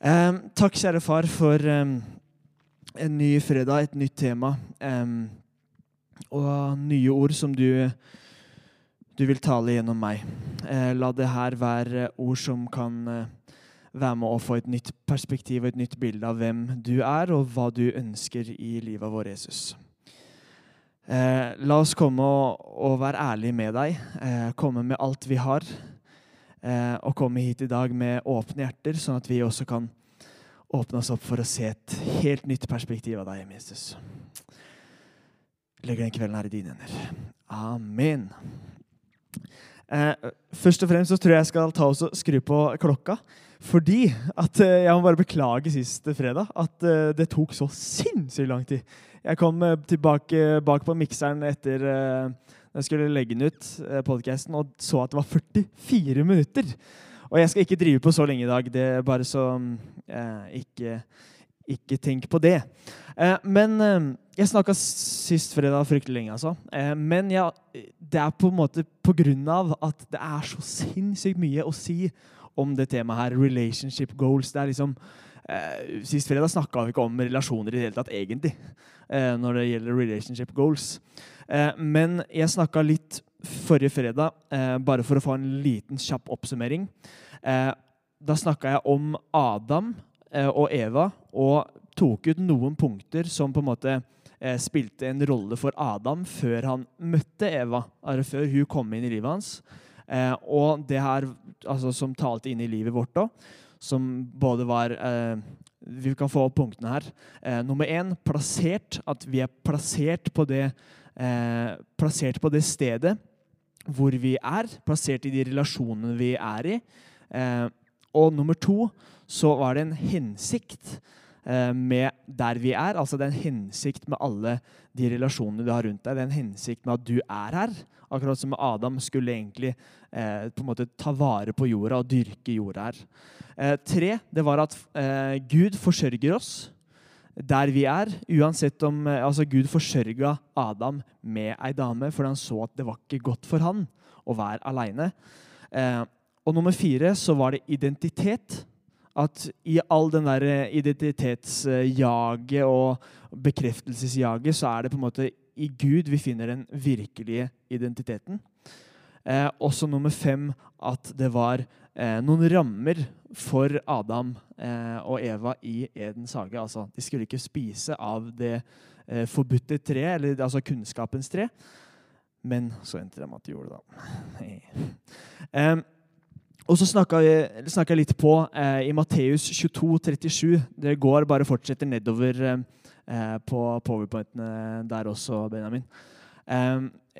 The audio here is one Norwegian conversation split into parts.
Um, takk, kjære far, for um, en ny fredag, et nytt tema. Um, og nye ord som du, du vil tale gjennom meg. Uh, la det her være ord som kan uh, være med å få et nytt perspektiv og et nytt bilde av hvem du er, og hva du ønsker i livet vårt, Jesus. Uh, la oss komme og, og være ærlige med deg, komme med alt vi har eh, å komme hit i dag med åpne hjerter, sånn at vi også kan åpne oss opp for å se et helt nytt perspektiv av deg, Jesus. Legger den kvelden her i dine hender. Amen. Eh, først og fremst så tror jeg jeg skal ta og skru på klokka. Fordi at eh, Jeg må bare beklage sist fredag at eh, det tok så sinnssykt lang tid. Jeg kom eh, tilbake bak på mikseren etter eh, jeg skulle legge den ut, eh, podcasten, og så at det var 44 minutter. Og jeg skal ikke drive på så lenge i dag. Det er bare så eh, ikke, ikke tenk på det. Eh, men eh, jeg snakka sist fredag fryktelig lenge, altså. Eh, men ja, det er på en måte på grunn av at det er så sinnssykt mye å si om det temaet her. Relationship goals. Det er liksom eh, Sist fredag snakka vi ikke om relasjoner i det hele tatt, egentlig, når det gjelder relationship goals. Eh, men jeg snakka litt forrige fredag, eh, bare for å få en liten kjapp oppsummering. Eh, da snakka jeg om Adam og Eva og tok ut noen punkter som på en måte spilte en rolle for Adam før han møtte Eva, altså før hun kom inn i livet hans. og det her altså, som talte inn i livet vårt òg, som både var Vi kan få opp punktene her. nummer én plassert. At vi er plassert på det eh, plassert på det stedet hvor vi er, plassert i de relasjonene vi er i. Eh, og nummer to så var det en hensikt eh, med der vi er. Altså det er en hensikt med alle de relasjonene du har rundt deg. Det er en hensikt med at du er her. Akkurat som Adam skulle egentlig eh, på en måte ta vare på jorda og dyrke jorda her. Eh, tre, det var at eh, Gud forsørger oss der vi er, uansett om eh, altså Gud forsørga Adam med ei dame fordi han så at det var ikke godt for han å være aleine. Eh, og nummer fire så var det identitet. At i all den der eh, identitetsjaget og bekreftelsesjaget, så er det på en måte i Gud vi finner den virkelige identiteten. Eh, også nummer fem at det var noen rammer for Adam eh, og Eva i Edens hage. Altså, de skulle ikke spise av det eh, forbudte tre, eller altså kunnskapens tre. Men så endte de at de gjorde det, da. og så snakka jeg litt på eh, i Matteus 22, 37. Det går, bare fortsetter nedover eh, på powerpointene der også, Benjamin.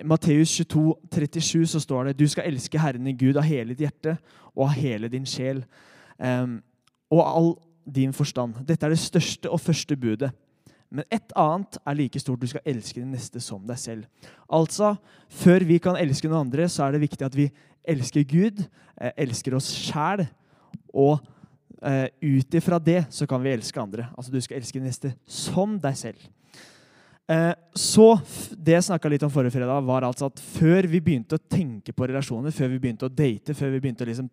Matteus 22, 37 så står det du skal elske Herren i Gud av hele ditt hjerte og av hele din sjel um, og all din forstand. Dette er det største og første budet. Men et annet er like stort. Du skal elske din neste som deg selv. Altså, Før vi kan elske noen andre, så er det viktig at vi elsker Gud, eh, elsker oss sjæl, og eh, ut ifra det så kan vi elske andre. Altså, Du skal elske din neste som deg selv. Eh, så Det jeg snakka litt om forrige fredag, var altså at før vi begynte å tenke på relasjoner, før vi begynte å date, før vi begynte å liksom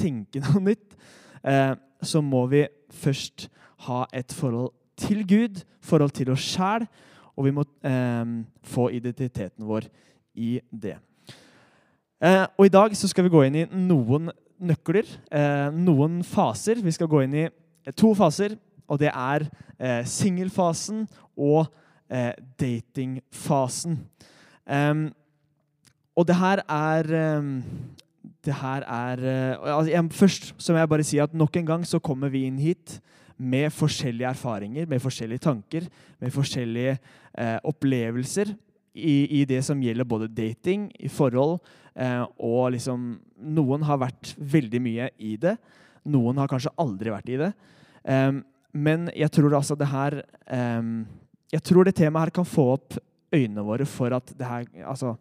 tenke noe nytt, eh, så må vi først ha et forhold til Gud, forhold til oss sjæl, og vi må eh, få identiteten vår i det. Og I dag så skal vi gå inn i noen nøkler, noen faser. Vi skal gå inn i to faser, og det er singelfasen og eh, datingfasen. Um, og det her er um, det her er altså, jeg, Først så må jeg bare si at nok en gang så kommer vi inn hit med forskjellige erfaringer, med forskjellige tanker, med forskjellige eh, opplevelser i, i, det som gjelder både dating, i forhold, eh, og liksom Noen har vært veldig mye i det. Noen har kanskje aldri vært i det. Um, men jeg tror altså det her um, jeg tror det temaet her kan få opp øynene våre for at det her altså,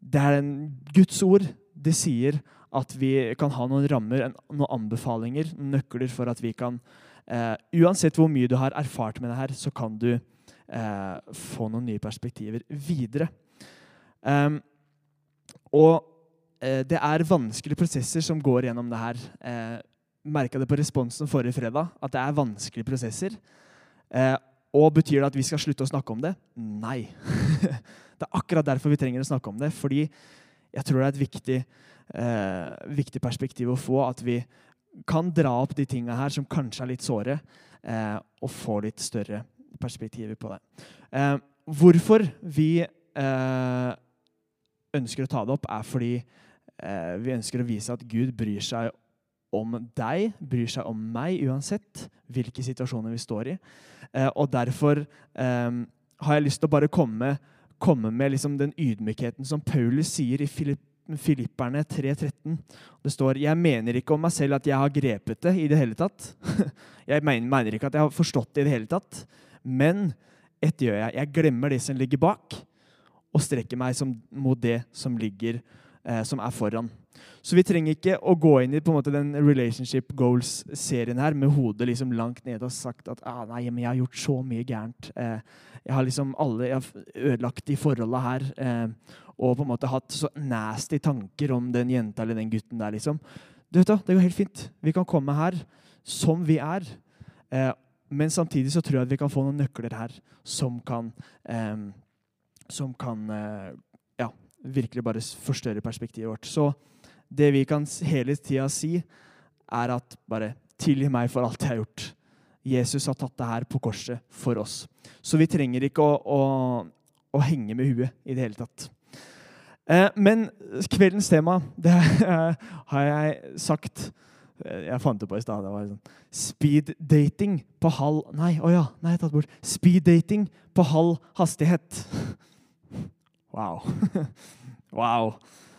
Det er en Guds ord. Det sier at vi kan ha noen rammer, noen anbefalinger, nøkler for at vi kan eh, Uansett hvor mye du har erfart med det her, så kan du eh, få noen nye perspektiver videre. Um, og eh, det er vanskelige prosesser som går gjennom det her. Eh, merka det på responsen forrige fredag, at det er vanskelige prosesser. Og betyr det at vi skal slutte å snakke om det? Nei. det er akkurat derfor vi trenger å snakke om det. Fordi jeg tror det er et viktig, eh, viktig perspektiv å få. At vi kan dra opp de tinga her som kanskje er litt såre, eh, og få litt større perspektiver på det. Eh, hvorfor vi eh, ønsker å ta det opp, er fordi eh, vi ønsker å vise at Gud bryr seg om deg, bryr seg om meg uansett hvilke situasjoner vi står i. Eh, og derfor eh, har jeg lyst til å bare komme, komme med liksom den ydmykheten som Paulus sier i Filipp, Filipperne 3.13. Det står Jeg mener ikke om meg selv at jeg har grepet det i det hele tatt. Jeg mener, ikke at jeg har forstått det i det hele tatt. Men ett gjør jeg. Jeg glemmer det som ligger bak, og strekker meg som, mot det som ligger eh, som er foran. Så vi trenger ikke å gå inn i måte, den relationship goals-serien her med hodet liksom langt nede og sagt at ah, nei, men jeg har gjort så mye gærent. Eh, jeg har liksom alle, jeg har ødelagt de forholda her. Eh, og på en måte hatt så nasty tanker om den jenta eller den gutten der. liksom. Du vet da, Det går helt fint. Vi kan komme her som vi er. Eh, men samtidig så tror jeg at vi kan få noen nøkler her som kan, eh, som kan eh, ja, virkelig bare forstørre perspektivet vårt. Så det vi kan hele tida si, er at bare tilgi meg for alt jeg har gjort. Jesus har tatt det her på korset for oss. Så vi trenger ikke å, å, å henge med huet i det hele tatt. Eh, men kveldens tema, det har jeg sagt eh, Jeg fant det på i stad. Det var sånn Speed dating på halv Nei, å oh ja. Nei, tatt bort. Speeddating på halv hastighet. Wow. Wow.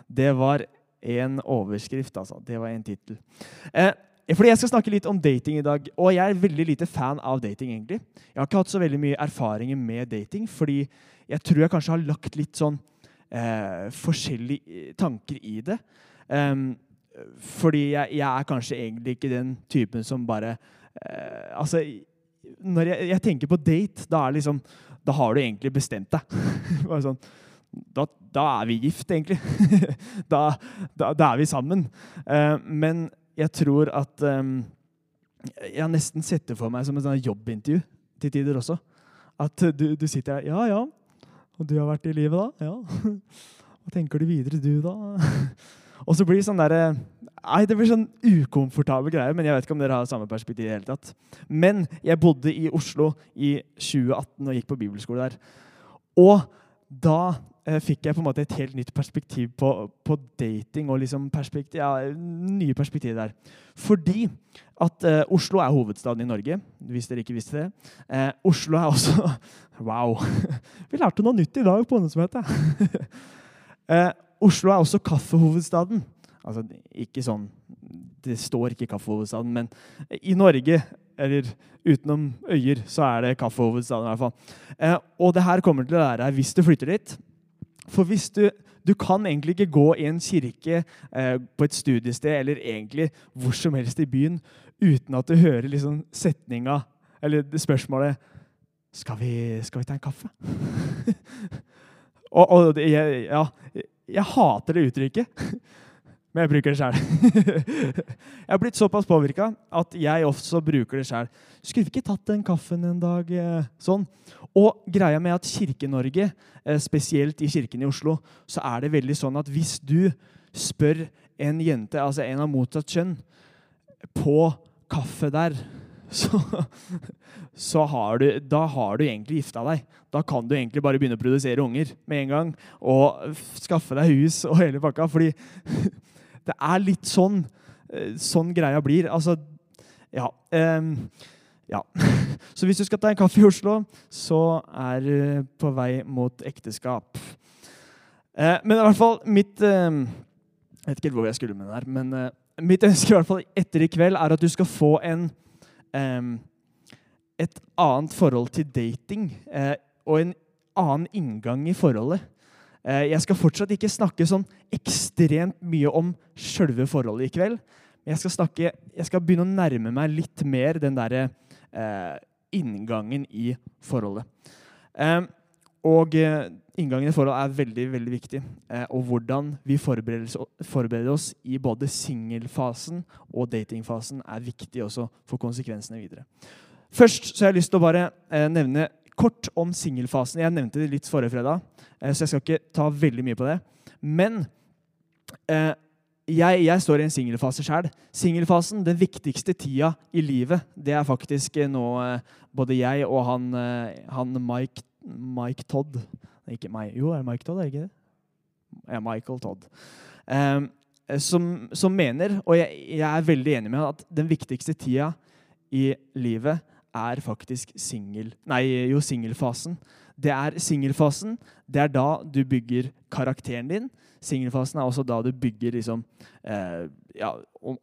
Det var en overskrift, altså. Det var en tittel. Eh, fordi Jeg skal snakke litt om dating i dag. Og jeg er veldig lite fan av dating. egentlig. Jeg har ikke hatt så veldig mye erfaringer med dating, fordi jeg tror jeg kanskje har lagt litt sånn eh, forskjellige tanker i det. Um, fordi jeg, jeg, er kanskje egentlig ikke den typen som bare eh, Altså, når jeg, jeg, tenker på date, da er liksom Da har du egentlig bestemt deg. Bare sånn, da, da, er vi gift, egentlig. da, da, da, er vi sammen. Eh, men jeg tror at eh, Jeg nesten setter for meg som et jobbintervju til tider også. At du, du, sitter her Ja, ja. Og du har vært i livet, da? Ja. Hva tenker du videre, du, da? Og så blir det sånn derre Nei, det blir sånn ukomfortabel greie, men jeg vet ikke om dere har samme perspektiv. i det hele tatt. Men jeg bodde i Oslo i 2018 og gikk på bibelskole der. Og da fikk jeg på en måte et helt nytt perspektiv på, på dating. og liksom perspektiv, ja, nye perspektiver der. Fordi at eh, Oslo er hovedstaden i Norge, hvis dere ikke visste det. Eh, Oslo er også Wow! Vi lærte noe nytt i dag på ungdomsmøtet. eh, Oslo er også kaffehovedstaden. Altså, ikke sånn Det står ikke kaffehovedstaden, men i Norge eller utenom øyer, så er det kaffehovedstaden. i hvert fall. Eh, og det her kommer til å lære deg hvis du flytter dit. For hvis du, du kan egentlig ikke gå i en kirke eh, på et studiested eller egentlig hvor som helst i byen uten at du hører liksom setninga eller spørsmålet skal vi, skal vi ta en kaffe? og, og jeg, ja, jeg hater det uttrykket. Men jeg bruker det sjøl. jeg har blitt såpass påvirka at jeg også bruker det sjøl. Skulle vi ikke tatt den kaffen en dag? Eh, sånn. Og greia med at Kirke-Norge, eh, spesielt i kirken i Oslo, så er det veldig sånn at hvis du spør en jente, altså en av motsatt kjønn, på kaffe der, så, så har du, da har du egentlig gifta deg. Da kan du egentlig bare begynne å produsere unger med en gang. Og skaffe deg hus og hele pakka. fordi det er litt sånn, eh, sånn greia blir. Altså, ja. Um, ja. Så hvis du skal ta en kaffe i Oslo, så er du på vei mot ekteskap. Eh, men i hvert fall mitt eh, Jeg vet ikke hvor jeg skulle med det her, men eh, mitt ønske i hvert fall etter i kveld er at du skal få en ehm, et annet forhold til dating eh, og en annen inngang i forholdet. Eh, jeg skal fortsatt ikke snakke sånn ekstremt mye om sjølve forholdet i kveld. Men jeg skal, jeg skal begynne å nærme meg litt mer den derre eh, inngangen i forholdet. Eh, og eh, inngangen i forholdet er veldig veldig viktig. Eh, og hvordan vi forbereder forbereder oss i både singelfasen og datingfasen, er viktig også for konsekvensene videre. Først så har jeg lyst til å bare eh, nevne kort om singelfasen. Jeg nevnte det litt forrige fredag, eh, så jeg skal ikke ta veldig mye på det. Men eh, jeg, jeg, står i en singelfase sjøl. Singelfasen, den viktigste tida i livet, det er faktisk eh, nå eh, både jeg og han, eh, han Mike, Mike, Todd Ikke meg. Jo, er det Mike Todd, er det ikke det? Ja, Michael Todd. Um, som, som, mener, og jeg, jeg, er veldig enig med at den viktigste tida i livet er faktisk singel... Nei, jo, singelfasen. Det er singelfasen. Det er da du bygger karakteren din Singelfasen er også da du bygger liksom, eh, ja,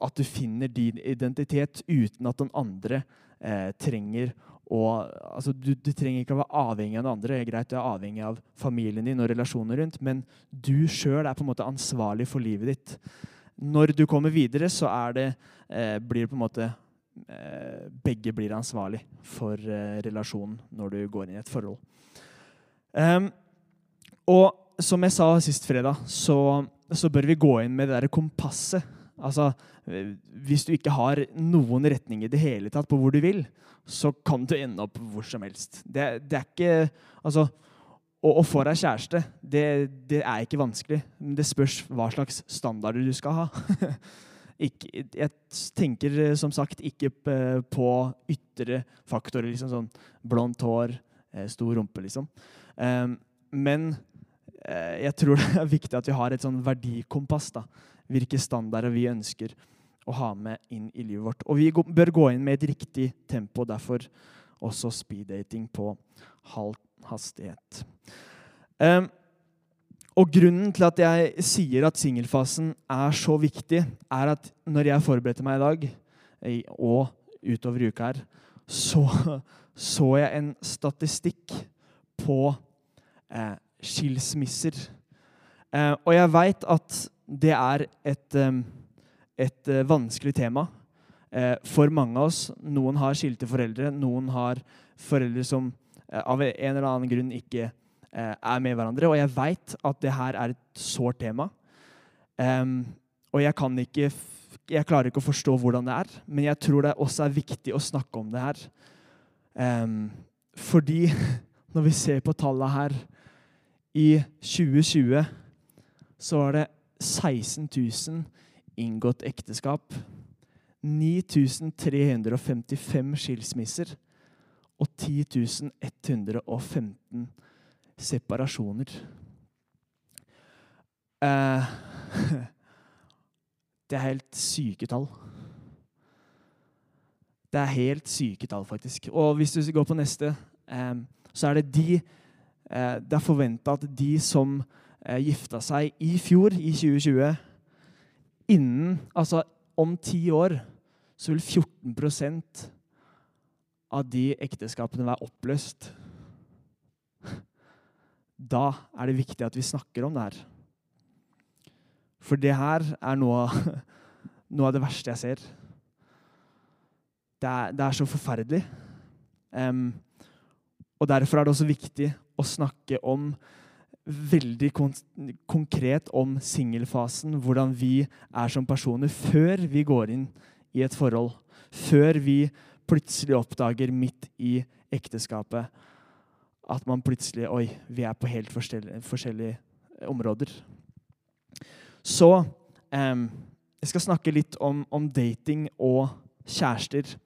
At du finner din identitet uten at den andre eh, trenger å altså, du, du, trenger ikke å være avhengig av den andre. Det er greit, Du er avhengig av familien din og relasjoner rundt, men du sjøl er på en måte ansvarlig for livet ditt. Når du kommer videre, så det, eh, blir det på en måte Begge blir ansvarlig for eh, relasjonen når du går inn i et forhold. Um, og som jeg sa sist fredag, så, så bør vi gå inn med det der kompasset. Altså, hvis du ikke har noen retning i det hele tatt på hvor du vil, så kan du ende opp hvor som helst. Det, det er ikke Altså, å, å få deg kjæreste, det, det, er ikke vanskelig. Men det spørs hva slags standarder du skal ha. ikke, jeg tenker som sagt ikke på ytre faktorer, liksom sånn blondt hår, eh, stor rumpe, liksom. Um, men Eh, jeg tror det er viktig at vi har et sånn verdikompass. da. Hvilke standarder vi ønsker å ha med inn i livet vårt. Og vi bør gå inn med et riktig tempo, derfor også speeddating på halv hastighet. Um, og grunnen til at jeg sier at singelfasen er så viktig, er at når jeg forberedte meg i dag, og utover uka her, så så jeg en statistikk på eh, skilsmisser. Eh, og jeg veit at det er et, eh, et eh, vanskelig tema eh, for mange av oss. Noen har skilte foreldre, noen har foreldre som eh, av en eller annen grunn ikke er med hverandre. Og jeg veit at det her er et sårt tema. og jeg kan ikke jeg klarer ikke å forstå hvordan det er, men jeg tror det også er viktig å snakke om det her. Um, fordi når vi ser på tallene her, i 2020 så var det 16 000 inngått ekteskap. 9355 skilsmisser og 10 115 separasjoner. Eh, det er helt syke tall. Det er helt syke tall, faktisk. Og hvis du går på neste, eh, så er det de Eh, det er forventa at de som gifta seg i fjor, i 2020 Innen Altså om ti år så vil 14% av de ekteskapene være oppløst. Da er det viktig at vi snakker om det her. For det her er noe noe av det verste jeg ser. Det er, det er så forferdelig. Um, og Derfor er det også viktig å snakke om veldig kon konkret om singelfasen. Hvordan vi er som personer før vi går inn i et forhold. Før vi plutselig oppdager midt i ekteskapet at man plutselig Oi, vi er på helt forskjellige, forskjellige områder. Så um, jeg skal snakke litt om, om dating og kjærester.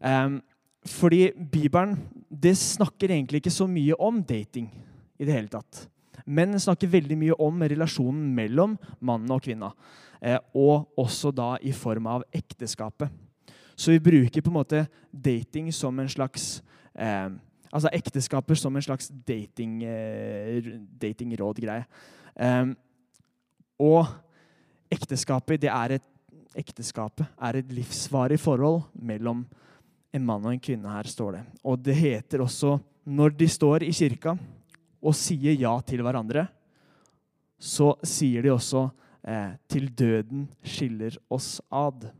Um, fordi Bibelen det snakker egentlig ikke så mye om dating i det hele tatt. Men den snakker veldig mye om relasjonen mellom mannen og kvinna. Eh, og også da i form av ekteskapet. Så vi bruker på en måte dating som en slags eh, Altså ekteskaper som en slags dating, eh, datingråd-greie. Eh, og ekteskapet, er et, ekteskapet er et livsvarig forhold mellom en mann og en kvinne her, står det. Og det heter også når de står i kirka og sier ja til hverandre, så sier de også eh, 'til døden skiller oss ad'.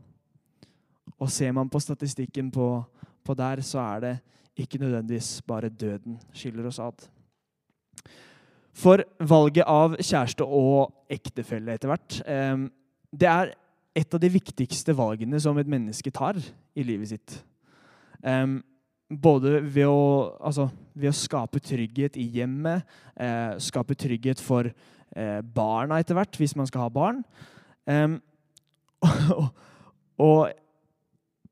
Og ser man på statistikken på, på der, så er det ikke nødvendigvis bare døden skiller oss ad. For valget av kjæreste og ektefelle etter hvert, eh, det er et av de viktigste valgene som et menneske tar i livet sitt. Eh, både ved å, altså, ved å, skape trygghet i hjemmet, eh, skape trygghet for barna etter hvert, hvis man skal ha barn. Og, og,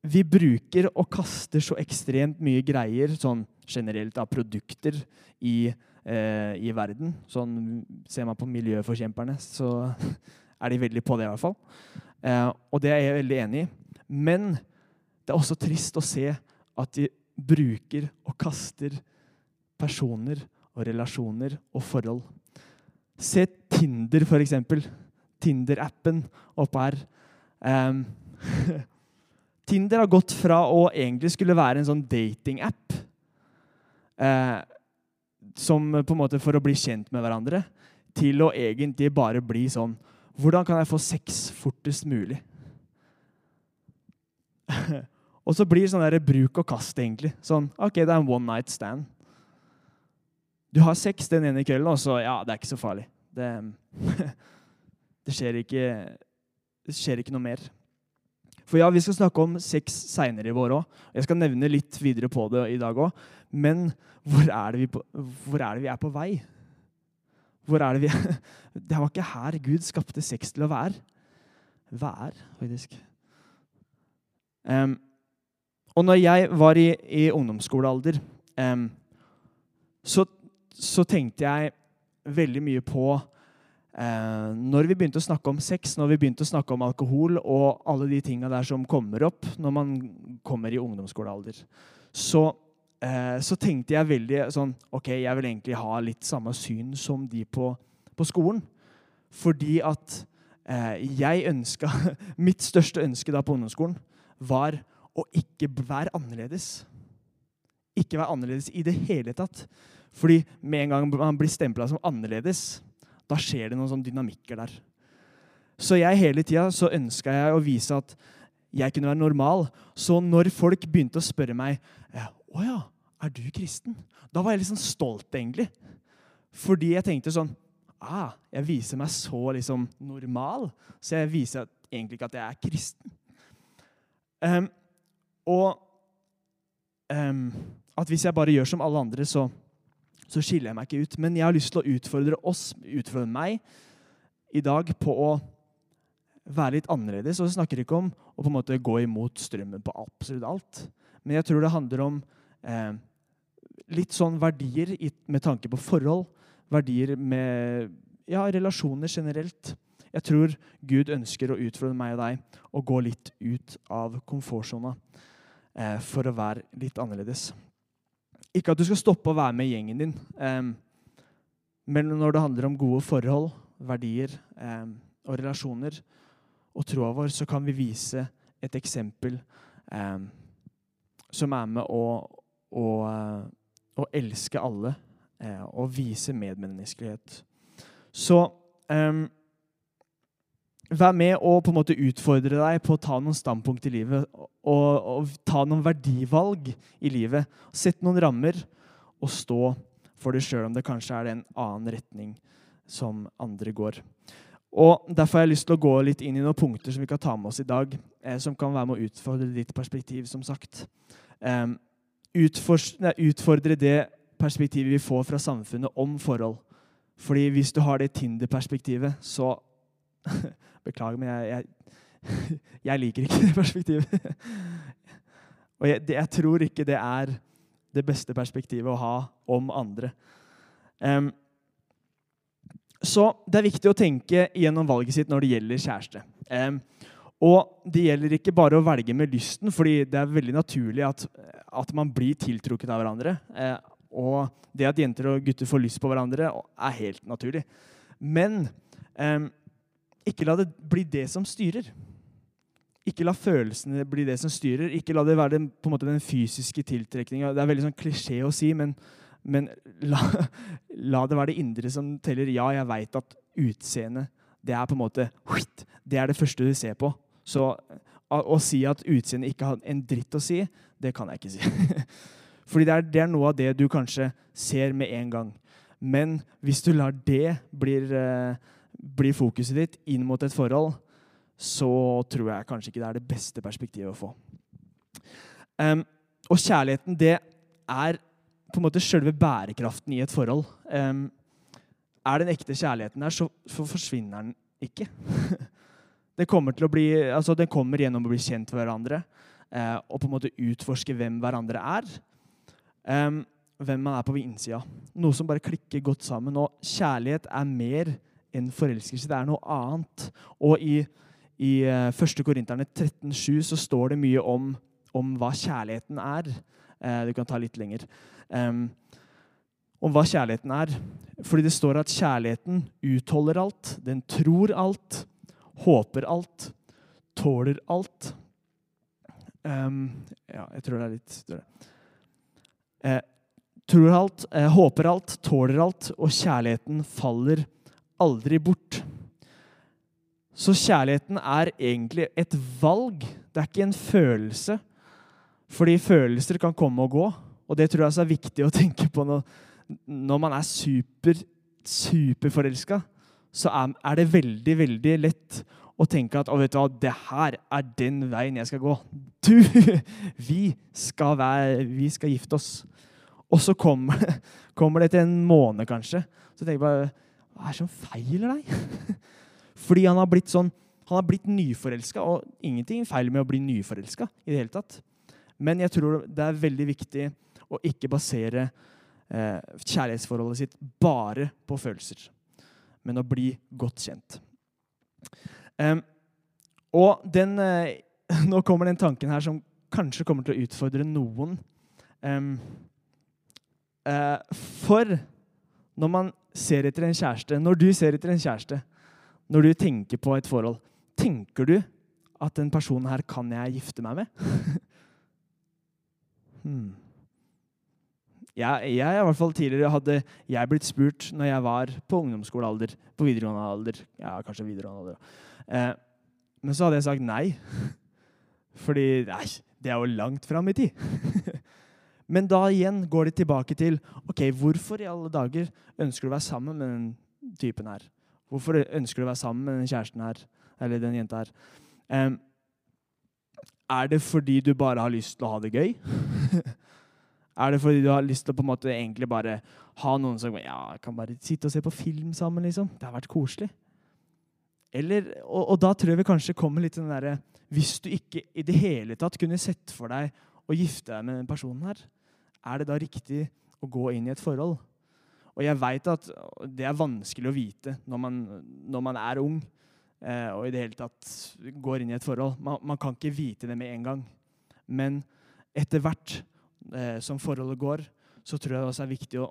vi bruker og kaster så ekstremt mye greier sånn generelt av produkter i, eh, i verden. Sånn, ser man på miljøforkjemperne, så er de veldig på det, i hvert fall. Eh, og det er jeg veldig enig i. Men det er også trist å se at de bruker og kaster personer og relasjoner og forhold. Se Tinder, for eksempel. Tinder-appen oppe her. Um, Tinder har gått fra å egentlig skulle være en sånn dating-app eh, som på en måte for å bli kjent med hverandre, til å egentlig bare bli sånn Hvordan kan jeg få sex fortest mulig? og så blir det sånn der bruk og kast, egentlig. Sånn, ok, det er en one night stand. Du har sex den ene kvelden, og så Ja, det er ikke så farlig. Det, det, skjer, ikke, det skjer ikke noe mer. For ja, Vi skal snakke om sex seinere i vår òg. Jeg skal nevne litt videre på det i dag òg. Men hvor er, på, hvor er, det vi er på vei? Hvor er Det vi er? Det var ikke her Gud skapte sex til å være. Vær, faktisk. Um, og når jeg var i, i ungdomsskolealder, um, så, så tenkte jeg veldig mye på Eh, når vi begynte å snakke om sex, når vi begynte å snakke om alkohol og alle de tinga der som kommer opp når man kommer i ungdomsskolealder, så, eh, så, tenkte jeg veldig sånn OK, jeg vil egentlig ha litt samme syn som de på, på skolen. Fordi at eh, jeg ønska Mitt største ønske da på ungdomsskolen var å ikke være annerledes. Ikke være annerledes i det hele tatt. Fordi med en gang man blir stempla som annerledes, da skjer det noen sånne dynamikker der. Så jeg hele tida så ønska jeg å vise at jeg kunne være normal. Så når folk begynte å spørre meg å ja, er du kristen, da var jeg litt sånn stolt, egentlig. Fordi jeg tenkte sånn ah, Jeg viser meg så liksom normal, så jeg viser egentlig ikke at jeg er kristen. Um, og um, at hvis jeg bare gjør som alle andre, så så skiller jeg meg ikke ut. Men jeg har lyst til å utfordre oss, utfordre meg, i dag på å være litt annerledes. Og jeg snakker ikke om å på en måte gå imot strømmen på absolutt alt. Men jeg tror det handler om eh, litt sånn verdier med tanke på forhold. Verdier med ja, relasjoner generelt. Jeg tror Gud ønsker å utfordre meg og deg å gå litt ut av komfortsona eh, for å være litt annerledes. Ikke at du skal stoppe å være med i gjengen din, men når det handler om gode forhold, verdier og relasjoner og troa vår, så kan vi vise et eksempel som er med å, å, å elske alle uh, og vise medmenneskelighet. Så Vær med og på en måte utfordre deg på å ta noen standpunkt i livet. Og, og ta noen verdivalg i livet. Sett noen rammer og stå for det sjøl om det kanskje er en annen retning som andre går. Og Derfor har jeg lyst til å gå litt inn i noen punkter som vi kan ta med oss i dag, eh, som kan være med å utfordre ditt perspektiv, som sagt. Um, utfordre det perspektivet vi får fra samfunnet om forhold. Fordi hvis du har det Tinder-perspektivet, så Beklager, men jeg, jeg, jeg liker ikke det perspektivet. Og jeg, jeg, tror ikke det er det beste perspektivet å ha om andre. Um, så det er viktig å tenke gjennom valget sitt når det gjelder kjæreste. Um, og det gjelder ikke bare å velge med lysten, fordi det er veldig naturlig at, at man blir tiltrukket av hverandre. Uh, og det at jenter og gutter får lyst på hverandre, er helt naturlig. Men um, ikke la det bli det som styrer. Ikke la følelsene bli det som styrer. Ikke la det være den, måte, den fysiske tiltrekninga. Det er veldig sånn klisjé å si, men, men la, la, det være det indre som teller. Ja, jeg veit at utseendet det er på en måte Det er det første du ser på. Så å si at utseendet ikke har en dritt å si, det kan jeg ikke si. Fordi det er, det er, noe av det du kanskje ser med en gang. Men hvis du lar det bli, bli fokuset ditt inn mot et forhold, så tror jeg kanskje ikke det er det beste perspektivet å få. Um, og kjærligheten, det er på en måte selve bærekraften i et forhold. Um, er den ekte kjærligheten der, så, forsvinner den ikke. det kommer bli, altså Den kommer gjennom å bli kjent med hverandre eh, og på en måte utforske hvem hverandre er. Hvem man er på innsida. Noe som bare klikker godt sammen. Og kjærlighet er mer enn forelskelse. Det er noe annet. Og i, i 1. Eh, Korinterne 13,7 så står det mye om, om hva kjærligheten er. Eh, du kan ta litt lenger. Um, om hva kjærligheten er. Fordi det står at kjærligheten utholder alt, den tror alt, håper alt, tåler alt. Um, ja, jeg tror det er litt større. Eh, tror alt, eh, håper alt, tåler alt, og kjærligheten faller aldri bort. Så kjærligheten er egentlig et valg. Det er ikke en følelse. Fordi følelser kan komme og gå. Og det tror jeg er viktig å tenke på når, når man er super, superforelska. Så er, er, det veldig, veldig lett å tenke at å, vet du hva, det her er den veien jeg skal gå. Du, vi skal, være, vi skal gifte oss. Og så kommer, kommer, det til en måned, kanskje. Så tenker jeg bare Hva er det som feiler deg? Fordi han har blitt sånn han har blitt nyforelska, og ingenting feil med å bli nyforelska. i det hele tatt. Men jeg tror det er veldig viktig å ikke basere eh, kjærlighetsforholdet sitt bare på følelser, men å bli godt kjent. Um, og den, eh, nå kommer den tanken her som kanskje kommer til å utfordre noen. Um, Eh, for når man ser etter en kjæreste, når du ser etter en kjæreste, når du tenker på et forhold, tenker du at den personen her kan jeg gifte meg med? hmm. jeg, jeg, i hvert fall tidligere hadde jeg blitt spurt når jeg var på ungdomsskolealder, på videregående alder Ja, kanskje videregående alder. Eh, men så hadde jeg sagt nei. Fordi nei, det er jo langt fram i tid. Men da igjen går det tilbake til ok, hvorfor i alle dager ønsker du å være sammen med den typen her? Hvorfor ønsker du å være sammen med den kjæresten her? Eller den jenta her? Um, er det fordi du bare har lyst til å ha det gøy? er det fordi du har lyst til å på en måte egentlig bare ha noen som ja, kan bare sitte og se på film sammen? liksom? Det har vært koselig. Eller, og, og da tror jeg vi kanskje kommer litt den derre Hvis du ikke i det hele tatt kunne sett for deg å gifte deg med den personen her, er det da riktig å gå inn i et forhold? Og jeg veit at det er vanskelig å vite når man, når man er ung eh, og i det hele tatt går inn i et forhold. Man, man, kan ikke vite det med en gang. Men etter hvert eh, som forholdet går, så tror jeg det også er viktig å,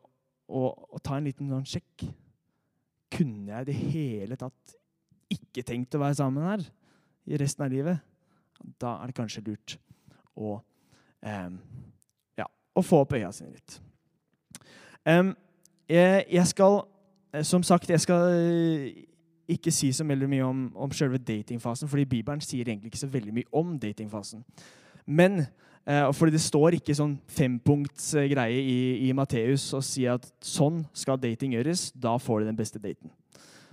å, å ta en liten sånn sjekk. Kunne jeg i det hele tatt ikke tenkt å være sammen her i resten av livet? Da er det kanskje lurt å eh, og få opp øya sine litt. Jeg, skal, eh, som sagt, jeg skal eh, ikke si så veldig mye om, om selve datingfasen, fordi Bibelen sier egentlig ikke så veldig mye om datingfasen. Men uh, fordi det står ikke sånn fempunktsgreie i, i Matteus og sier at sånn skal dating gjøres, da får du den beste daten.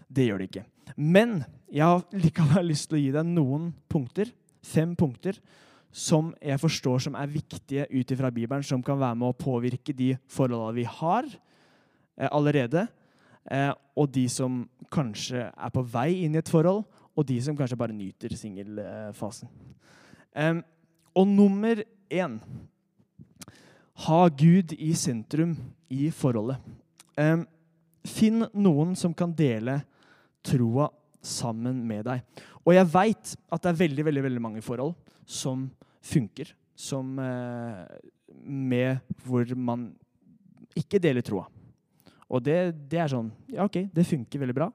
Det gjør det ikke. Men jeg har likevel lyst til å gi deg noen punkter, fem punkter, som jeg forstår som er viktige ut ifra Bibelen, som kan være med å påvirke de forholdene vi har eh, allerede, eh, og de som kanskje er på vei inn i et forhold, og de som kanskje bare nyter singelfasen. Eh, og nummer én ha Gud i sentrum i forholdet. finn noen som kan dele troa sammen med deg. Og jeg veit at det er veldig, veldig, veldig mange forhold som funker som eh, med hvor man ikke deler troa. Og det, det, er sånn Ja, OK, det funker veldig bra.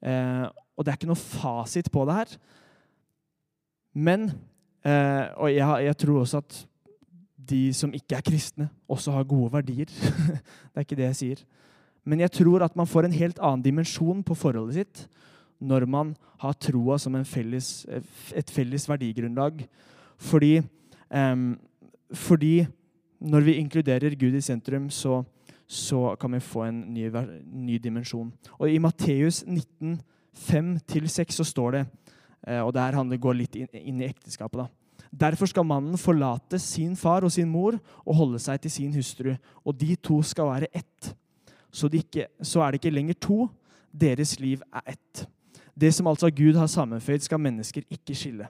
Eh, og det er ikke noe fasit på det her. Men eh, Og jeg, jeg, tror også at de som ikke er kristne, også har gode verdier. det er ikke det jeg sier. Men jeg tror at man får en helt annen dimensjon på forholdet sitt når man har troa som felles, et felles verdigrunnlag fordi, um, fordi når vi inkluderer Gud i sentrum, så, så kan vi få en ny, ny dimensjon. Og I Matteus 19, 5-6 så står det, eh, og der her går litt inn i ekteskapet da. Derfor skal mannen forlate sin far og sin mor og holde seg til sin hustru, og de to skal være ett. Så, de ikke, så er det ikke lenger to, deres liv er ett. Det som altså Gud har sammenføyd, skal mennesker ikke skille.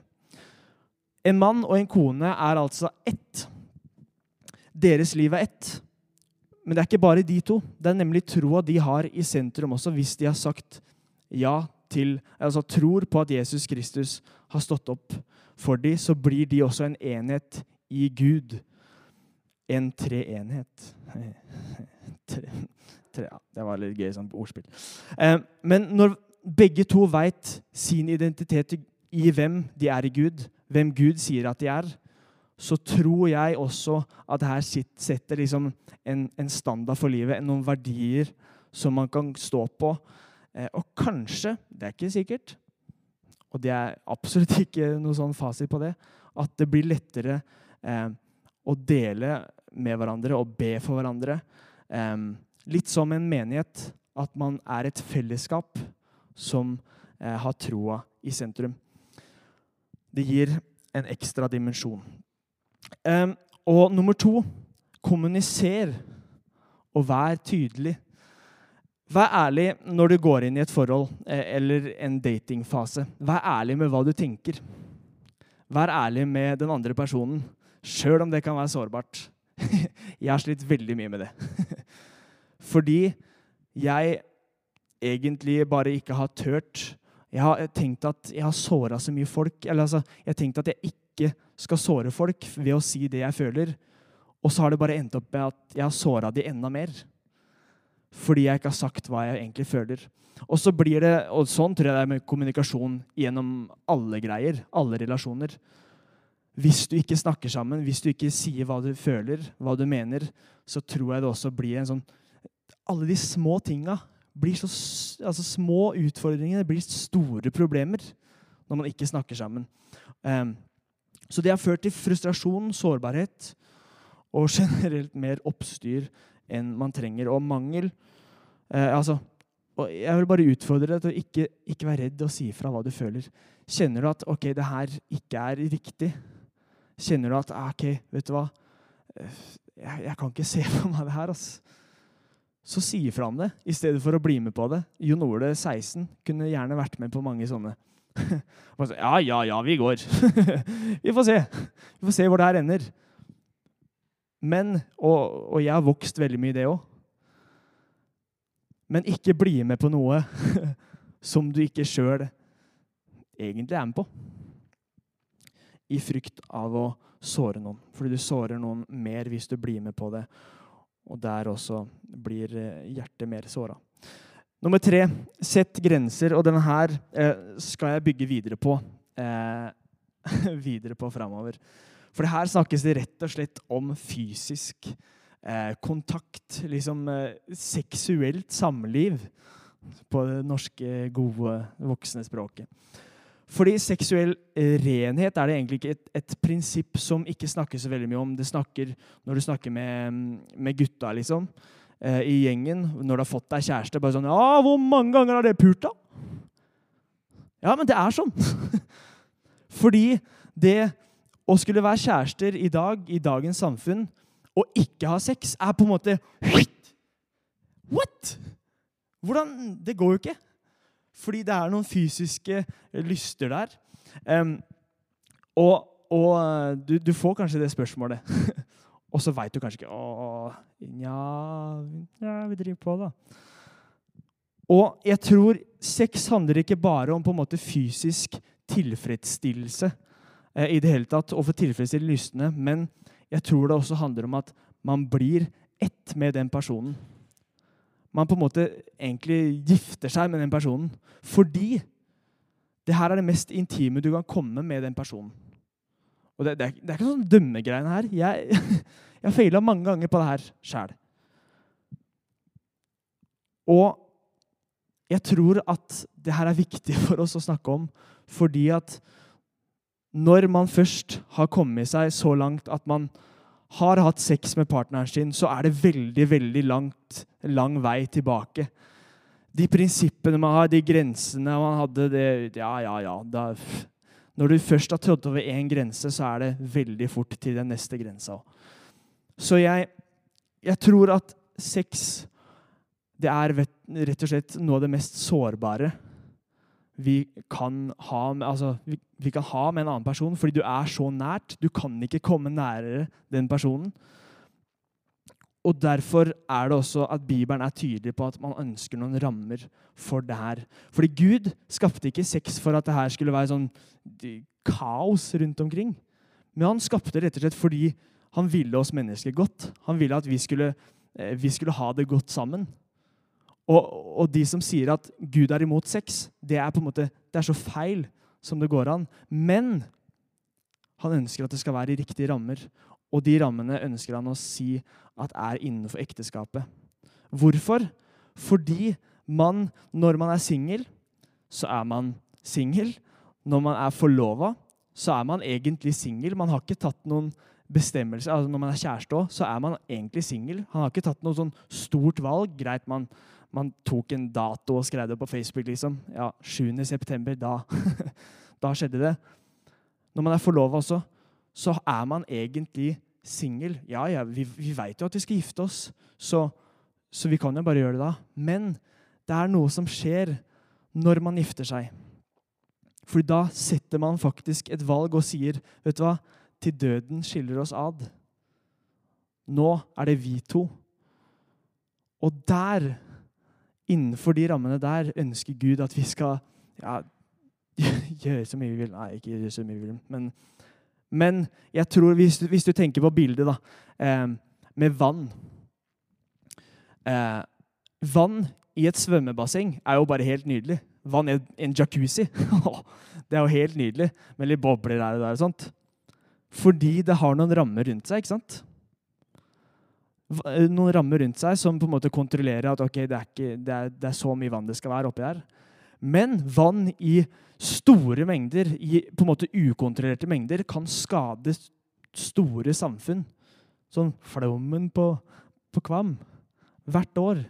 En mann og en kone er altså ett. Deres liv er ett. Men det er ikke bare de to. Det er nemlig troa de har i sentrum også, hvis de har sagt ja til Altså tror på at Jesus Kristus har stått opp for dem, så blir de også en enhet i Gud. En treenhet. Tre, tre, ja, det var litt gøy sånn ordspill. Eh, men når begge to veit sin identitet i hvem de er i Gud, hvem Gud sier at de er, så tror jeg også at her setter liksom en, en, standard for livet, noen verdier som man kan stå på. Eh, og kanskje, det er ikke sikkert, og det er absolutt ikke noe sånn fasit på det, at det blir lettere eh, å dele med hverandre og be for hverandre. Eh, litt som en menighet, at man er et fellesskap som eh, har troa i sentrum. Det gir en ekstra dimensjon. Og nummer to kommuniser og vær tydelig. Vær ærlig når du går inn i et forhold eh, eller en datingfase. Vær ærlig med hva du tenker. Vær ærlig med den andre personen, sjøl om det kan være sårbart. jeg har slitt veldig mye med det. Fordi jeg egentlig bare ikke har tørt Jeg har tenkt at jeg har såra så mye folk. Eller altså, jeg har tenkt at jeg ikke skal såre folk ved å si det jeg føler. Og så har det bare endt opp med at jeg har såra de enda mer. Fordi jeg ikke har sagt hva jeg egentlig føler. Og så blir det, og sånn tror jeg det er med kommunikasjon gjennom alle greier. Alle relasjoner. Hvis du ikke snakker sammen, hvis du ikke sier hva du føler, hva du mener, så tror jeg det også blir en sånn Alle de små tinga blir så altså Små utfordringer blir store problemer når man ikke snakker sammen. Um, så det har ført til frustrasjon, sårbarhet og generelt mer oppstyr enn man trenger, og mangel. uh, altså, og jeg vil bare utfordre deg til å ikke, ikke være redd og si fra hva du føler. Kjenner du at ok, det her ikke er riktig? Kjenner du at ah, ok, vet du hva? Eh, jeg, jeg kan ikke se for meg det her. Altså. Så si fra om det i stedet for å bli med på det. Jon Ole 16 kunne gjerne vært med på mange sånne. ja, ja, ja, vi går. vi får se. Vi får se hvor det her ender. Men, og, og jeg har vokst veldig mye i det òg. Men ikke bli med på noe som du ikke sjøl egentlig er med på. I frykt av å såre noen. Fordi du sårer noen mer hvis du blir med på det. Og der også blir eh, hjertet mer såra. Nummer tre sett grenser. Og denne her eh, skal jeg bygge videre på. Eh, videre på framover. For her snakkes det rett og slett om fysisk eh, kontakt. Liksom eh, seksuelt samliv på det norske, gode, voksne språket. Fordi seksuell renhet er det egentlig ikke et, et, prinsipp som ikke snakkes så veldig mye om. Det snakker når du snakker med, med gutta, liksom, eh, i gjengen, når du har fått deg kjæreste. bare sånn, ja, 'Hvor mange ganger har det pult, da?' Ja, men det er sånn. Fordi det å skulle være kjærester i dag, i dagens samfunn, og ikke ha sex, er på en måte What?! Hvordan Det går jo ikke. Fordi det er noen fysiske lyster der. Um, og, og du, du, får kanskje det spørsmålet. og så veit du kanskje ikke Å, nja, ja, vi driver på, da. Og jeg tror sex handler ikke bare om på en måte fysisk tilfredsstillelse eh, i det hele tatt, og for tilfredsstille lystne, men jeg tror det også handler om at man blir ett med den personen. Man på en måte egentlig gifter seg med den personen fordi det her er det mest intime du kan komme med den personen. Og Det, det, er, det er, ikke sånn dømmegreiene her. Jeg, har feila mange ganger på det her sjæl. Og jeg tror at det her er viktig for oss å snakke om fordi at når man først har kommet seg så langt at man har hatt sex med partneren sin, så er det veldig, veldig langt, lang vei tilbake. De prinsippene man har, de grensene man hadde det, Ja, ja, ja. Da, når du først har trådt over én grense, så er det veldig fort til den neste grensa. Så jeg, jeg tror at sex det er rett og slett noe av det mest sårbare vi kan, ha, altså, vi, vi kan ha med en annen person, fordi du er så nært. Du kan ikke komme nærere den personen. Og Derfor er det også at Bibelen er tydelig på at man ønsker noen rammer for det her. Fordi Gud skapte ikke sex for at det her skulle være sånn kaos rundt omkring. Men han skapte rett og slett fordi han ville oss mennesker godt. Han ville at vi skulle, eh, vi skulle ha det godt sammen. Og, og, de som sier at Gud er imot sex, det er på en måte, det er så feil som det går an. Men han ønsker at det skal være i riktige rammer. Og de rammene ønsker han å si at er innenfor ekteskapet. Hvorfor? Fordi man, når man er singel, så er man singel. Når man er forlova, så er man egentlig singel. Man har ikke tatt noen bestemmelse. Altså når man er kjæreste òg, så er man egentlig singel. Han har ikke tatt noe sånn stort valg. Greit, man man tok en dato og skrev det på Facebook. liksom. Ja, 7. september, da, da skjedde det. Når man er forlova også, så er man egentlig singel. Ja, ja, vi, vi veit jo at vi skal gifte oss, så, så, vi kan jo bare gjøre det da. Men det er noe som skjer når man gifter seg. For da setter man faktisk et valg og sier, vet du hva, til døden skiller oss ad. Nå er det vi to. Og der innenfor de rammene der ønsker Gud at vi skal ja, gjøre så mye vi vil. Nei, ikke gjøre så mye vi vil. Men, men jeg tror, hvis du, hvis du, tenker på bildet da, eh, med vann eh, Vann i et svømmebasseng er jo bare helt nydelig. Vann i en jacuzzi. det er jo helt nydelig med litt bobler der og der. og sånt. Fordi det har noen rammer rundt seg. ikke sant? Eh, noen rammer rundt seg som på en måte kontrollerer at okay, det, er ikke, det, er, det, er så mye vann det skal være oppi her. Men vann i store mengder, i på en måte ukontrollerte mengder, kan skade store samfunn. Sånn flommen på, på Kvam. Hvert år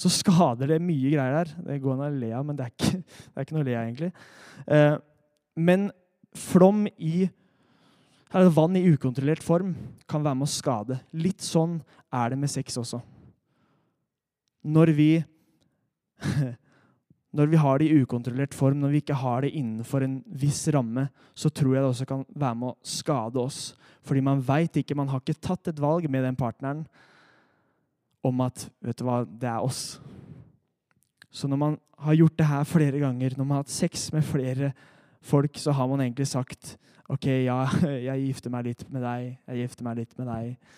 så skader det mye greier der. Det går an å le av, men det er ikke, det er ikke noe å le av, egentlig. Eh, men flom i vann i ukontrollert form kan være med å skade. Litt sånn er det med sex også. Når vi, når vi har det i ukontrollert form, når vi ikke har det innenfor en viss ramme, så tror jeg det også kan være med å skade oss. Fordi man veit ikke, man har ikke tatt et valg med den partneren om at vet du hva, det er oss. Så når man har gjort det her flere ganger, når man har hatt sex med flere folk, så har man egentlig sagt OK, ja, jeg gifter meg litt med deg, jeg gifter meg litt med deg,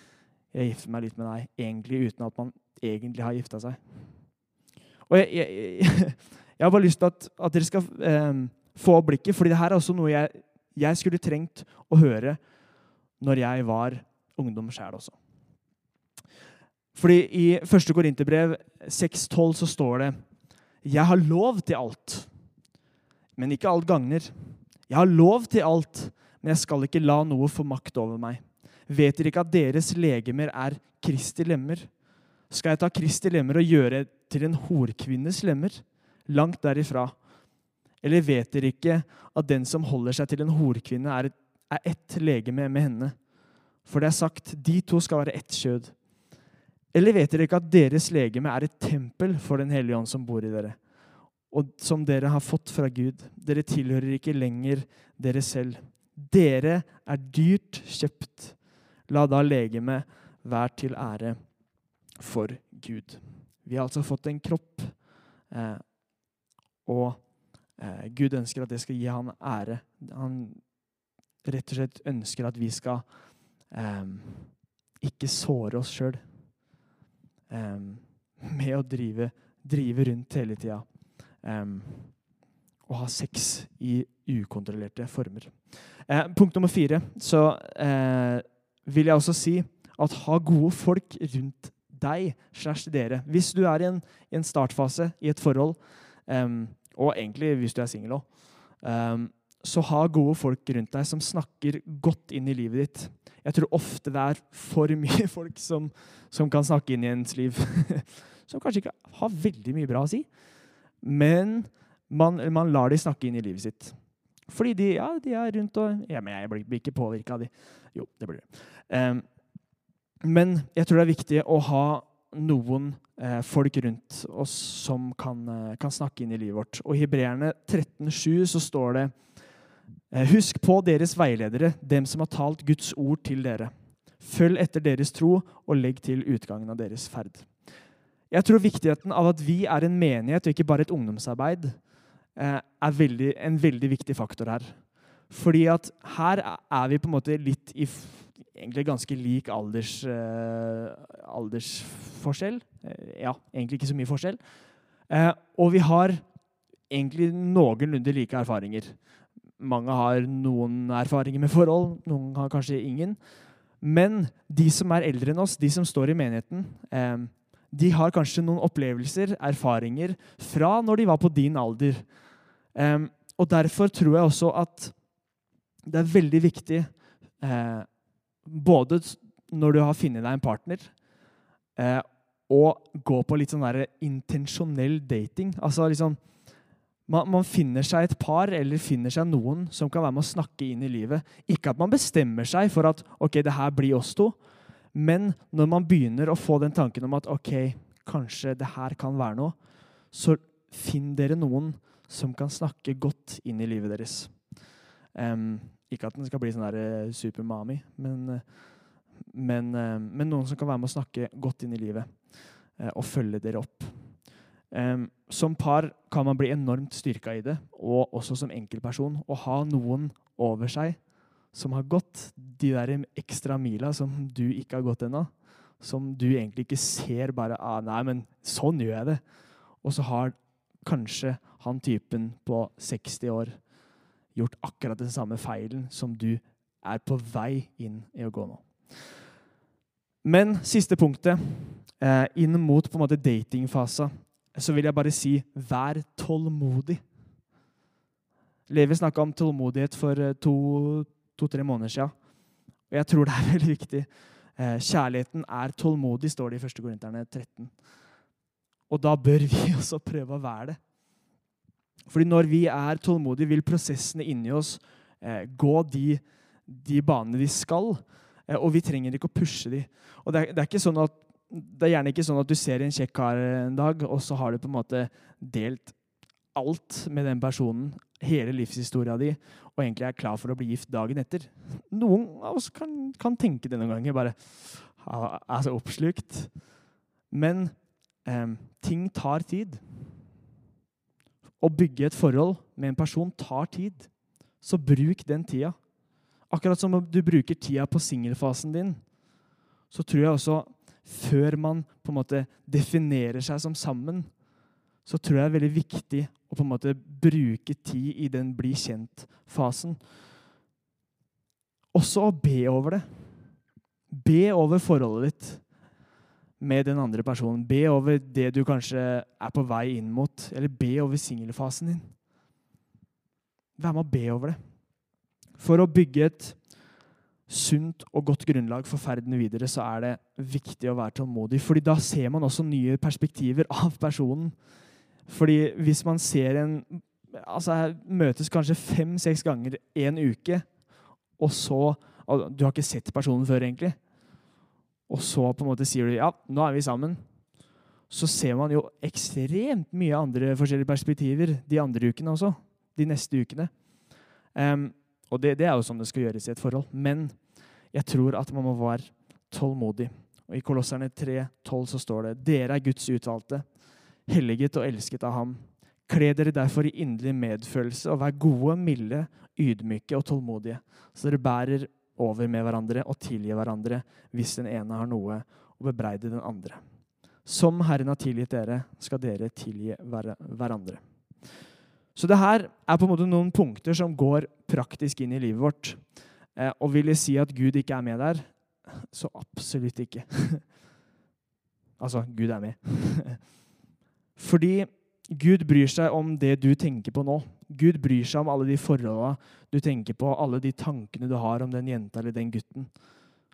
jeg gifter meg litt med deg, egentlig uten at man egentlig har gifta seg. Og jeg, jeg, jeg, har bare lyst til at, at dere skal eh, få blikket, fordi det her er også noe jeg, jeg skulle trengt å høre når jeg var ungdom sjæl også. Fordi i 1. Korinterbrev 6,12 så står det Jeg har lov til alt, men ikke alt gagner. Jeg har lov til alt, men jeg skal ikke la noe få makt over meg. Vet dere ikke at deres legemer er Kristi lemmer? Skal jeg ta Kristi lemmer og gjøre til en horkvinnes lemmer? Langt derifra. Eller vet dere ikke at den som holder seg til en horkvinne, er, et, er ett legeme med henne? For det er sagt, de to skal være ett kjød. Eller vet dere ikke at deres legeme er et tempel for Den hellige ånd som bor i dere, og som dere har fått fra Gud? Dere tilhører ikke lenger dere selv. Dere er dyrt kjøpt. La da legemet være til ære for Gud. Vi har altså fått en kropp, eh, og eh, Gud ønsker at det skal gi han ære. Han rett og slett ønsker at vi skal eh, ikke såre oss sjøl eh, med å drive, drive rundt hele tida eh, å ha sex i ukontrollerte former. Eh, punkt nummer fire så eh, vil jeg også si at ha gode folk rundt deg slash dere. Hvis du er i en, i en startfase i et forhold, eh, og egentlig hvis du er singel òg, um, så ha gode folk rundt deg som snakker godt inn i livet ditt. Jeg tror ofte det er for mye folk som, som kan snakke inn i ens liv. som kanskje ikke har veldig mye bra å si. Men man, man lar de snakke inn i livet sitt. Fordi de, ja, de er rundt og ja, men Jeg blir ikke påvirka av de. Jo, det blir det. Um, men jeg tror det er viktig å ha noen eh, folk rundt oss som kan, eh, kan, snakke inn i livet vårt. Og I Hebreerne 13,7 så står det eh, Husk på deres veiledere, dem som har talt Guds ord til dere. Følg etter deres tro, og legg til utgangen av deres ferd. Jeg tror viktigheten av at vi er en menighet og ikke bare et ungdomsarbeid, eh, er en veldig viktig faktor her. Fordi at her er vi på en måte litt i egentlig ganske lik alders, uh, aldersforskjell. Uh, ja, egentlig ikke så mye forskjell. Uh, og vi har egentlig noenlunde like erfaringer. Mange har noen erfaringer med forhold, noen har kanskje ingen. Men de som er eldre enn oss, de som står i menigheten, de har kanskje noen opplevelser, erfaringer, fra når de var på din alder. og derfor tror jeg også at det er veldig viktig eh, både når du har funnet deg en partner, eh, og gå på litt sånn der intensjonell dating. Altså liksom man, man, finner seg et par eller finner seg noen som kan være med å snakke inn i livet. Ikke at man bestemmer seg for at ok, det her blir oss to, men når man begynner å få den tanken om at ok, kanskje det her kan være noe, så finn dere noen som kan snakke godt inn i livet deres. Um, ikke at den skal bli sånn der uh, supermami, men, uh, men, uh, men, noen som kan være med å snakke godt inn i livet og følge dere opp. Um, som par kan man bli enormt styrka i det, og også som enkeltperson. Å ha noen over seg som har gått de der ekstra mila som du ikke har gått ennå. Som du egentlig ikke ser bare ah, 'Nei, men sånn gjør jeg det.' Og så har kanskje han typen på 60 år gjort akkurat den samme feilen som du er på vei inn i å gå nå. Men siste punktet, eh, inn mot på en måte datingfasa, så vil jeg bare si vær tålmodig. Levi snakka om tålmodighet for eh, to-tre to, måneder siden. Og jeg tror det er veldig viktig. Eh, kjærligheten er tålmodig, står det i 1. Korinterne 13. Og da bør vi også prøve å være det. Fordi når vi er tålmodige, vil prosessene inni oss eh, gå de, de, banene de skal. Eh, og vi trenger ikke å pushe de. Og det er, det, er sånn at, det er, gjerne ikke sånn at du ser en kjekk kar en dag, og så har du på en måte delt alt med den personen, hele livshistoria di, og egentlig er klar for å bli gift dagen etter. Noen av oss kan, kan tenke noen ganger. bare er så oppslukt. Men eh, ting tar tid. Å bygge et forhold med en person tar tid. Så bruk den tida. Akkurat som du bruker tida på singelfasen din, så tror jeg også før man på en måte definerer seg som sammen, så tror jeg det er veldig viktig å på en måte bruke tid i den bli kjent-fasen. Også å be over det. Be over forholdet ditt med den andre personen. Be over det du kanskje er på vei inn mot, eller be over singelfasen din. Vær med å be over det. For å bygge et sunt og godt grunnlag for ferden videre, så er det viktig å være tålmodig. fordi da ser man også nye perspektiver av personen. Fordi hvis man ser en Altså møtes kanskje fem-seks ganger en uke, og så og Du har ikke sett personen før, egentlig og så på en måte sier du ja, nå er vi sammen, så ser man jo ekstremt mye andre forskjellige perspektiver de andre ukene også. De neste ukene. Um, og det, det, er jo sånn det skal gjøres i et forhold. Men jeg tror at man må være tålmodig. Og I Kolosserne 3,12 så står det dere er Guds utvalgte, helliget og elsket av Ham. Kle dere derfor i inderlig medfølelse og vær gode, milde, ydmyke og tålmodige, så dere bærer over med hverandre og tilgir hverandre hvis den ene har noe å bebreide den andre. Som Herren har tilgitt dere, skal dere tilgi hverandre. Så det her er på en måte noen punkter som går praktisk inn i livet vårt. Eh, og vil jeg si at Gud ikke er med der? Så absolutt ikke. altså, Gud er med. Fordi Gud bryr seg om det du tenker på nå. Gud bryr seg om alle de forholda du tenker på, alle de tankene du har om den jenta eller den gutten.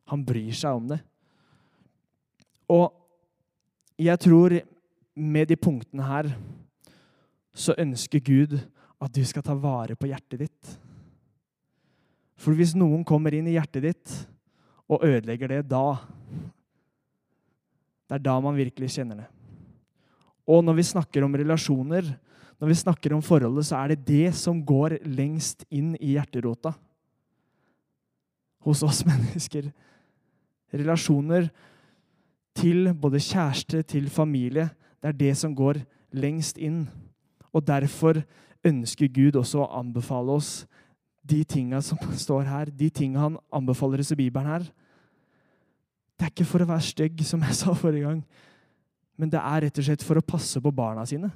Han bryr seg om det. Og jeg tror med de punktene her så ønsker Gud at du skal ta vare på hjertet ditt. For hvis noen kommer inn i hjertet ditt og ødelegger det, da Det er da man virkelig kjenner det. Og når vi snakker om relasjoner, når vi snakker om forholdet, så er det det som går lengst inn i hjerterota hos oss mennesker. Relasjoner til både kjæreste, til familie. Det er det som går lengst inn. Og derfor ønsker Gud også å anbefale oss de tinga som står her, de tinga han anbefaler oss i Bibelen her. Det er ikke for å være stygg, som jeg sa forrige gang, men det er rett og slett for å passe på barna sine.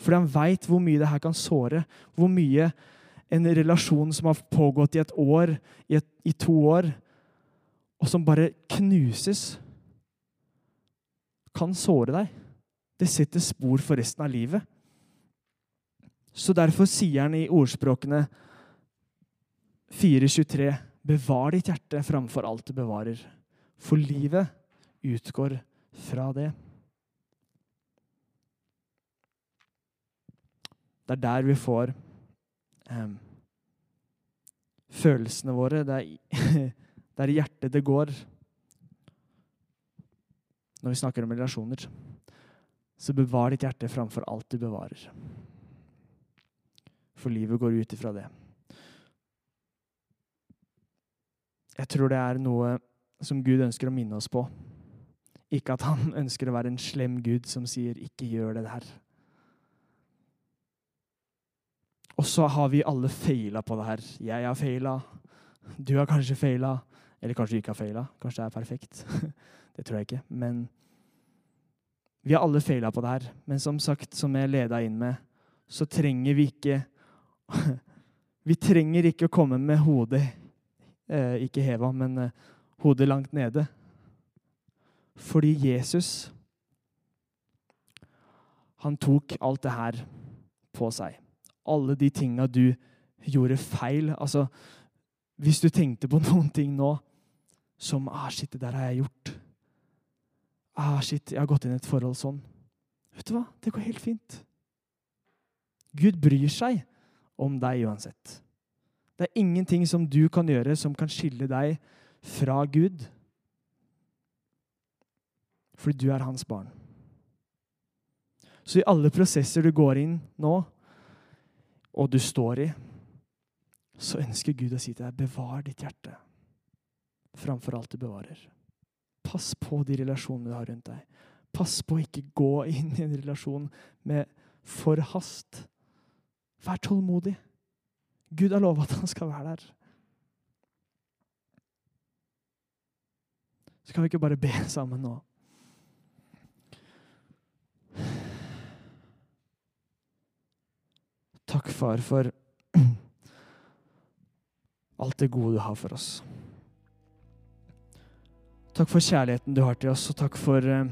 Fordi han veit hvor mye det her kan såre, hvor mye en relasjon som har pågått i et år, i, et, i to år, og som bare knuses, kan såre deg. Det setter spor for resten av livet. Så derfor sier han i ordspråkene 4.23.: Bevar ditt hjerte framfor alt du bevarer, for livet utgår fra det. Det er der vi får um, følelsene våre. Det er, det er i hjertet det går når vi snakker om relasjoner. Så bevar ditt hjerte framfor alt du bevarer. For livet går ut ifra det. Jeg tror det er noe som Gud ønsker å minne oss på. Ikke at han ønsker å være en slem Gud som sier 'ikke gjør det der'. Og så har vi alle feila på det her. Jeg har feila. Du har kanskje feila. Eller kanskje du ikke har feila. Kanskje det er perfekt. det tror jeg ikke. Men vi har alle feila på det her. Men som sagt, som jeg leda inn med, så trenger vi ikke Vi trenger ikke å komme med hodet eh, ikke heva, men eh, hodet langt nede. Fordi Jesus Han tok alt det her på seg. Alle de tinga du gjorde feil. Altså, hvis du tenkte på noen ting nå som ah, shit, det der har jeg gjort. Ah, shit, jeg har gått inn i et forhold sånn. Vet du hva? Det går helt fint. Gud bryr seg om deg uansett. Det er ingenting som du kan gjøre som kan skille deg fra Gud. Fordi du er hans barn. Så i alle prosesser du går inn nå, og du står i, så ønsker Gud å si til deg, bevar ditt hjerte framfor alt du bevarer. Pass på de relasjonene du har rundt deg. Pass på å ikke gå inn i en relasjon med for hast. Vær tålmodig. Gud har lova at han skal være der. Så kan vi ikke bare be sammen nå? Far, for alt det gode du har for oss. Takk for kjærligheten du har til oss, og takk for eh,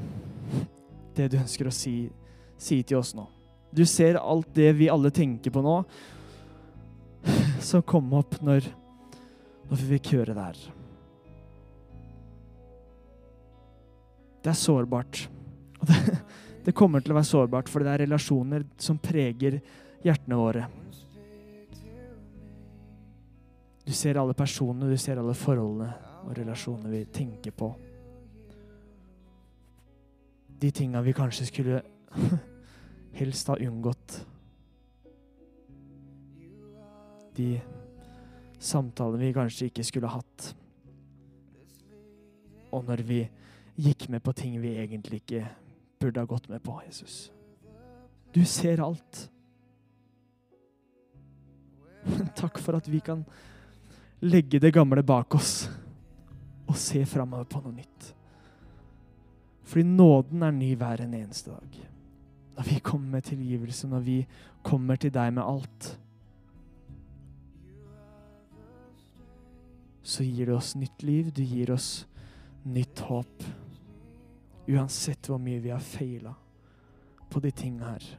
det du ønsker å si, si til oss nå. Du ser alt det vi alle tenker på nå, som kom opp når, når vi fikk her. Det er sårbart. Og det, det kommer til å være sårbart, for det er relasjoner som preger hjertene våre. Du ser alle personene, du ser alle forholdene og relasjonene vi tenker på. De tinga vi kanskje skulle helst ha unngått. De samtalene vi kanskje ikke skulle hatt. Og når vi gikk med på ting vi egentlig ikke burde ha gått med på, Jesus. Du ser alt. Takk for at vi kan legge det gamle bak oss og se framover på noe nytt. Fordi nåden er ny hver en eneste dag. Når vi kommer med tilgivelse, når vi kommer til deg med alt, så gir du oss nytt liv. Du gir oss nytt håp. Uansett hvor mye vi har feila på de tinga her.